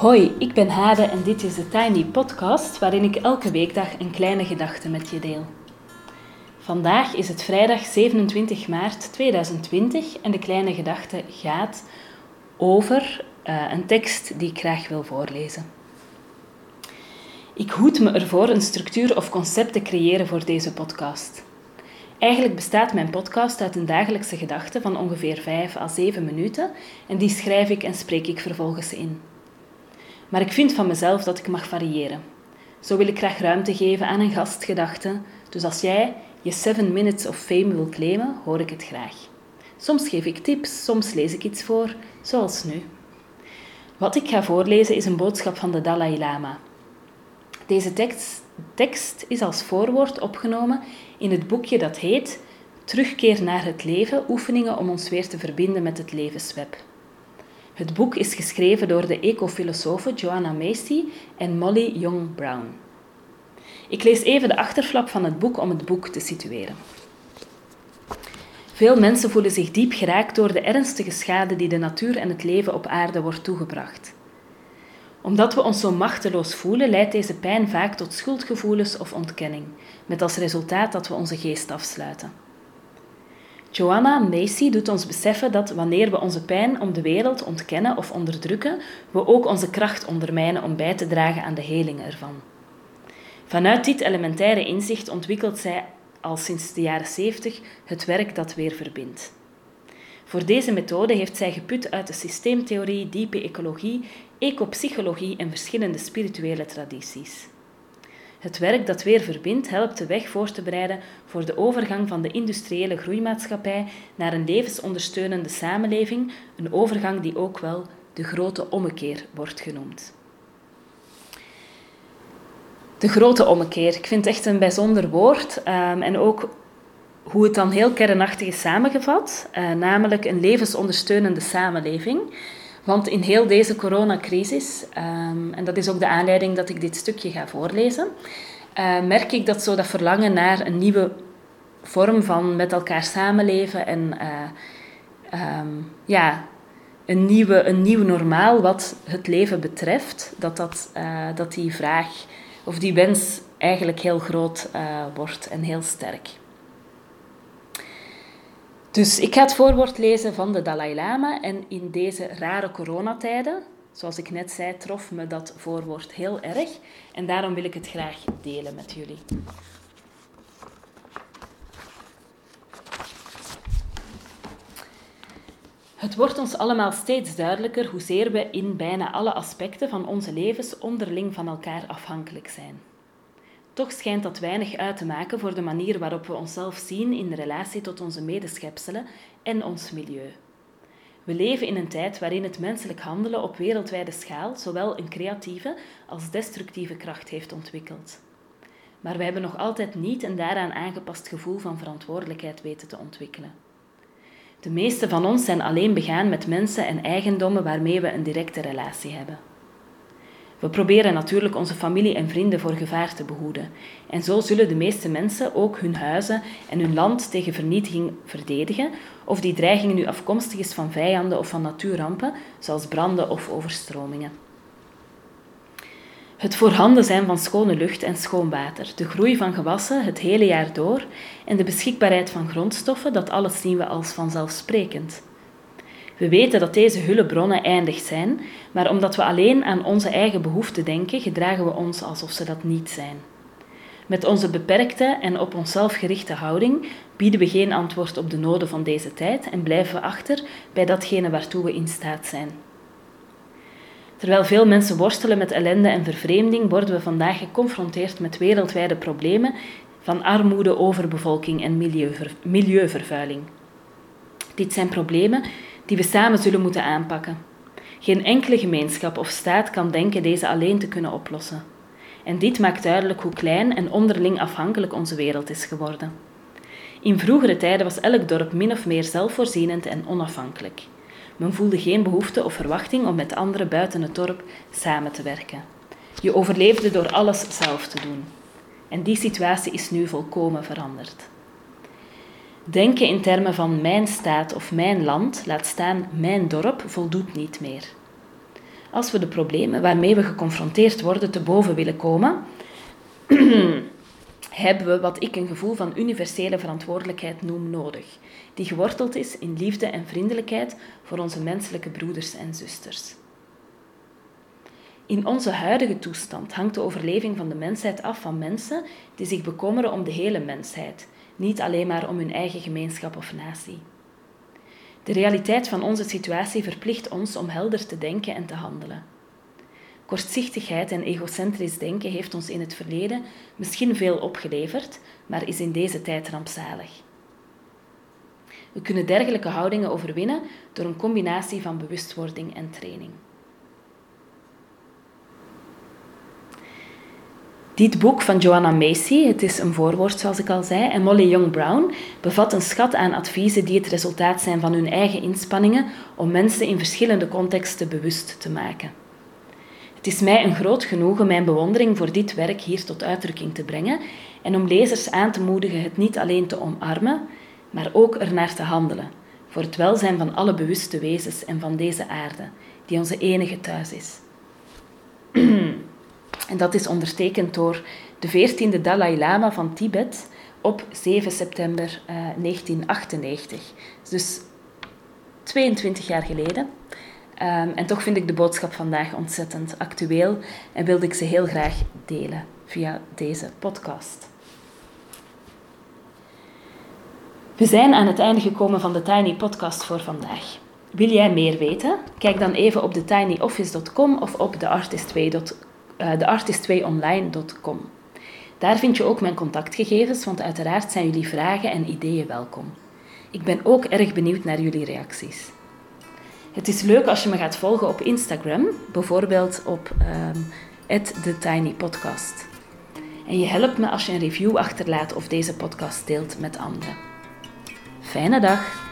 Hoi, ik ben Hade en dit is de Tiny Podcast waarin ik elke weekdag een kleine gedachte met je deel. Vandaag is het vrijdag 27 maart 2020 en de kleine gedachte gaat over uh, een tekst die ik graag wil voorlezen. Ik hoed me ervoor een structuur of concept te creëren voor deze podcast. Eigenlijk bestaat mijn podcast uit een dagelijkse gedachte van ongeveer 5 à 7 minuten en die schrijf ik en spreek ik vervolgens in. Maar ik vind van mezelf dat ik mag variëren. Zo wil ik graag ruimte geven aan een gastgedachte, dus als jij je 7 minutes of fame wil claimen, hoor ik het graag. Soms geef ik tips, soms lees ik iets voor, zoals nu. Wat ik ga voorlezen is een boodschap van de Dalai Lama. Deze tekst, tekst is als voorwoord opgenomen in het boekje dat heet Terugkeer naar het leven, oefeningen om ons weer te verbinden met het levensweb. Het boek is geschreven door de ecofilosofen Joanna Macy en Molly Young Brown. Ik lees even de achterflap van het boek om het boek te situeren. Veel mensen voelen zich diep geraakt door de ernstige schade die de natuur en het leven op aarde wordt toegebracht. Omdat we ons zo machteloos voelen, leidt deze pijn vaak tot schuldgevoelens of ontkenning, met als resultaat dat we onze geest afsluiten. Joanna Macy doet ons beseffen dat wanneer we onze pijn om de wereld ontkennen of onderdrukken, we ook onze kracht ondermijnen om bij te dragen aan de heling ervan. Vanuit dit elementaire inzicht ontwikkelt zij al sinds de jaren 70 het werk dat weer verbindt. Voor deze methode heeft zij geput uit de systeemtheorie, diepe ecologie, ecopsychologie en verschillende spirituele tradities. Het werk dat weer verbindt helpt de weg voor te bereiden voor de overgang van de industriële groeimaatschappij naar een levensondersteunende samenleving, een overgang die ook wel de grote ommekeer wordt genoemd. De grote ommekeer, ik vind het echt een bijzonder woord um, en ook hoe het dan heel kernachtig is samengevat, uh, namelijk een levensondersteunende samenleving. Want in heel deze coronacrisis, um, en dat is ook de aanleiding dat ik dit stukje ga voorlezen, uh, merk ik dat zo dat verlangen naar een nieuwe vorm van met elkaar samenleven en uh, um, ja, een, nieuwe, een nieuw normaal wat het leven betreft, dat, dat, uh, dat die vraag of die wens eigenlijk heel groot wordt en heel sterk. Dus ik ga het voorwoord lezen van de Dalai Lama en in deze rare coronatijden, zoals ik net zei, trof me dat voorwoord heel erg en daarom wil ik het graag delen met jullie. Het wordt ons allemaal steeds duidelijker hoezeer we in bijna alle aspecten van onze levens onderling van elkaar afhankelijk zijn. Toch schijnt dat weinig uit te maken voor de manier waarop we onszelf zien in relatie tot onze medeschepselen en ons milieu. We leven in een tijd waarin het menselijk handelen op wereldwijde schaal zowel een creatieve als destructieve kracht heeft ontwikkeld. Maar we hebben nog altijd niet een daaraan aangepast gevoel van verantwoordelijkheid weten te ontwikkelen. De meeste van ons zijn alleen begaan met mensen en eigendommen waarmee we een directe relatie hebben. We proberen natuurlijk onze familie en vrienden voor gevaar te behoeden. En zo zullen de meeste mensen ook hun huizen en hun land tegen vernietiging verdedigen, of die dreiging nu afkomstig is van vijanden of van natuurrampen, zoals branden of overstromingen. Het voorhanden zijn van schone lucht en schoon water, de groei van gewassen het hele jaar door en de beschikbaarheid van grondstoffen, dat alles zien we als vanzelfsprekend. We weten dat deze hulpbronnen eindig zijn, maar omdat we alleen aan onze eigen behoeften denken, gedragen we ons alsof ze dat niet zijn. Met onze beperkte en op onszelf gerichte houding bieden we geen antwoord op de noden van deze tijd en blijven we achter bij datgene waartoe we in staat zijn. Terwijl veel mensen worstelen met ellende en vervreemding, worden we vandaag geconfronteerd met wereldwijde problemen van armoede, overbevolking en milieuver milieuvervuiling. Dit zijn problemen die we samen zullen moeten aanpakken. Geen enkele gemeenschap of staat kan denken deze alleen te kunnen oplossen. En dit maakt duidelijk hoe klein en onderling afhankelijk onze wereld is geworden. In vroegere tijden was elk dorp min of meer zelfvoorzienend en onafhankelijk. Men voelde geen behoefte of verwachting om met anderen buiten het dorp samen te werken. Je overleefde door alles zelf te doen. En die situatie is nu volkomen veranderd. Denken in termen van mijn staat of mijn land, laat staan mijn dorp, voldoet niet meer. als we de problemen waarmee we geconfronteerd worden te boven willen komen, hebben we wat ik een gevoel van universele verantwoordelijkheid noem nodig, die geworteld is in liefde en vriendelijkheid voor onze menselijke broeders en zusters. In onze huidige toestand hangt de overleving van de mensheid af van mensen die zich bekommeren om de hele mensheid, niet alleen maar om hun eigen gemeenschap of natie. De realiteit van onze situatie verplicht ons om helder te denken en te handelen. Kortzichtigheid en egocentrisch denken heeft ons in het verleden misschien veel opgeleverd, maar is in deze tijd rampzalig. We kunnen dergelijke houdingen overwinnen door een combinatie van bewustwording en training. Dit boek van Joanna Macy, het is een voorwoord zoals ik al zei, en Molly Young Brown bevat een schat aan adviezen die het resultaat zijn van hun eigen inspanningen om mensen in verschillende contexten bewust te maken. Het is mij een groot genoegen mijn bewondering voor dit werk hier tot uitdrukking te brengen en om lezers aan te moedigen het niet alleen te omarmen, maar ook ernaar te handelen, voor het welzijn van alle bewuste wezens en van deze aarde, die onze enige thuis is. En dat is ondertekend door de 14e Dalai Lama van Tibet op 7 september 1998. Eh, dus 22 jaar geleden. Ehm, en toch vind ik de boodschap vandaag ontzettend actueel en wilde ik ze heel graag delen via deze podcast. We zijn aan het einde gekomen van de Tiny Podcast voor vandaag. Wil jij meer weten? Kijk dan even op tinyoffice.com of op theartist2.com uh, theartist2online.com. Daar vind je ook mijn contactgegevens, want uiteraard zijn jullie vragen en ideeën welkom. Ik ben ook erg benieuwd naar jullie reacties. Het is leuk als je me gaat volgen op Instagram, bijvoorbeeld op um, TheTinyPodcast. En je helpt me als je een review achterlaat of deze podcast deelt met anderen. Fijne dag!